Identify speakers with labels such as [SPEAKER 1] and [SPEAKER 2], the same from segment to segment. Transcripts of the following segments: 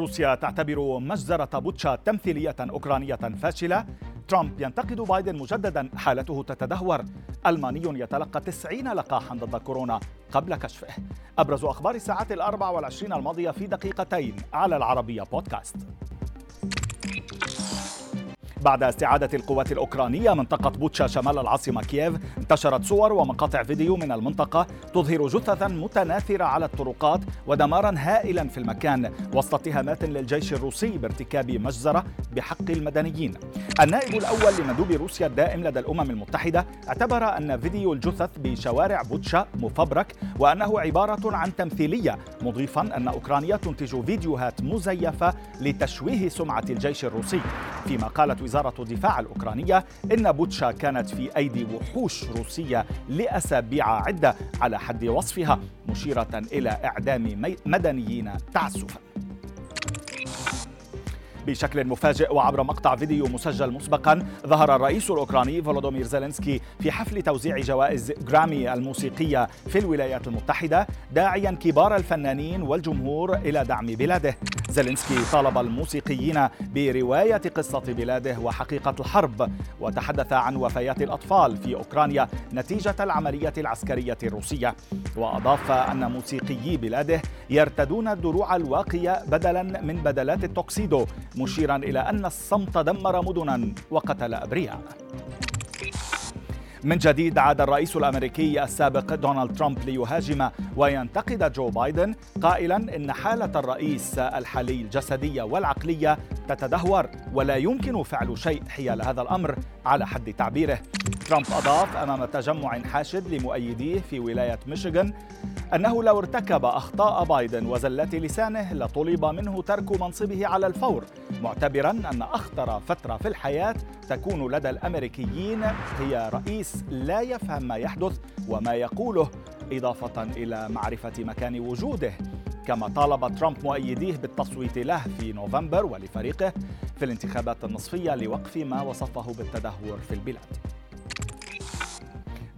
[SPEAKER 1] روسيا تعتبر مجزرة بوتشا تمثيلية أوكرانية فاشلة. ترامب ينتقد بايدن مجددا حالته تتدهور. ألماني يتلقى 90 لقاحا ضد كورونا قبل كشفه. أبرز أخبار الساعات الأربع والعشرين الماضية في دقيقتين. على العربية بودكاست. بعد استعادة القوات الأوكرانية منطقة بوتشا شمال العاصمة كييف انتشرت صور ومقاطع فيديو من المنطقة تظهر جثثا متناثرة على الطرقات ودمارا هائلا في المكان وسط اتهامات للجيش الروسي بارتكاب مجزرة بحق المدنيين. النائب الأول لمندوب روسيا الدائم لدى الأمم المتحدة اعتبر أن فيديو الجثث بشوارع بوتشا مفبرك وأنه عبارة عن تمثيلية مضيفا أن أوكرانيا تنتج فيديوهات مزيفة لتشويه سمعة الجيش الروسي. فيما قالت وزارة الدفاع الأوكرانية إن بوتشا كانت في أيدي وحوش روسية لأسابيع عدة على حد وصفها مشيرة إلى إعدام مدنيين تعسفا. بشكل مفاجئ وعبر مقطع فيديو مسجل مسبقا ظهر الرئيس الأوكراني فولودومير زيلينسكي في حفل توزيع جوائز جرامي الموسيقية في الولايات المتحدة داعيا كبار الفنانين والجمهور إلى دعم بلاده. زيلينسكي طالب الموسيقيين برواية قصة بلاده وحقيقة الحرب وتحدث عن وفيات الأطفال في أوكرانيا نتيجة العملية العسكرية الروسية. وأضاف أن موسيقيي بلاده يرتدون الدروع الواقية بدلا من بدلات التوكسيدو مشيرا إلى أن الصمت دمر مدنا وقتل أبرياء. من جديد عاد الرئيس الأمريكي السابق دونالد ترامب ليهاجم وينتقد جو بايدن قائلا إن حالة الرئيس الحالي الجسدية والعقلية تتدهور ولا يمكن فعل شيء حيال هذا الأمر على حد تعبيره. ترامب أضاف أمام تجمع حاشد لمؤيديه في ولاية ميشيغان أنه لو ارتكب أخطاء بايدن وزلات لسانه لطلب منه ترك منصبه على الفور معتبرا أن أخطر فترة في الحياة تكون لدى الأمريكيين هي رئيس لا يفهم ما يحدث وما يقوله إضافة إلى معرفة مكان وجوده. كما طالب ترامب مؤيديه بالتصويت له في نوفمبر ولفريقه في الانتخابات النصفية لوقف ما وصفه بالتدهور في البلاد.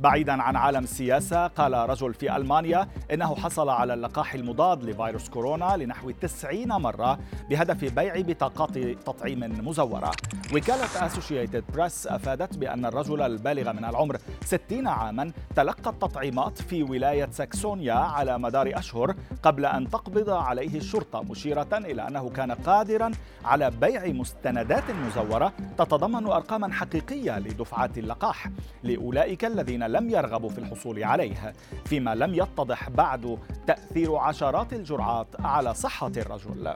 [SPEAKER 1] بعيدا عن عالم السياسة قال رجل في ألمانيا إنه حصل على اللقاح المضاد لفيروس كورونا لنحو 90 مرة بهدف بيع بطاقات تطعيم مزورة. وكالة أسوشيتد بريس أفادت بأن الرجل البالغ من العمر 60 عاما تلقى التطعيمات في ولاية ساكسونيا على مدار أشهر قبل أن تقبض عليه الشرطة مشيرة إلى أنه كان قادرا على بيع مستندات مزورة تتضمن أرقاما حقيقية لدفعات اللقاح. لأولئك الذين لم يرغبوا في الحصول عليه فيما لم يتضح بعد تأثير عشرات الجرعات على صحة الرجل.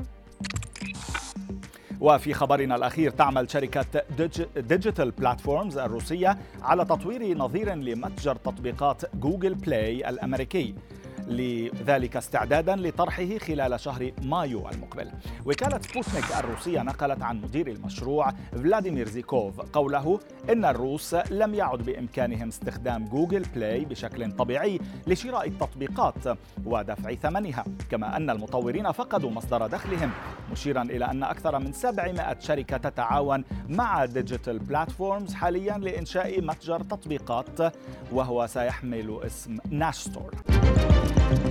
[SPEAKER 1] وفي خبرنا الأخير تعمل شركة ديجيتال بلاتفورمز الروسية على تطوير نظير لمتجر تطبيقات جوجل بلاي الأمريكي. لذلك استعدادا لطرحه خلال شهر مايو المقبل. وكالة سبوتنيك الروسية نقلت عن مدير المشروع فلاديمير زيكوف قوله إن الروس لم يعد بإمكانهم استخدام جوجل بلاي بشكل طبيعي لشراء التطبيقات ودفع ثمنها كما أن المطورين فقدوا مصدر دخلهم مشيرا إلى أن أكثر من 700 شركة تتعاون مع ديجيتال بلاتفورمز حاليا لإنشاء متجر تطبيقات وهو سيحمل اسم ناش ستور you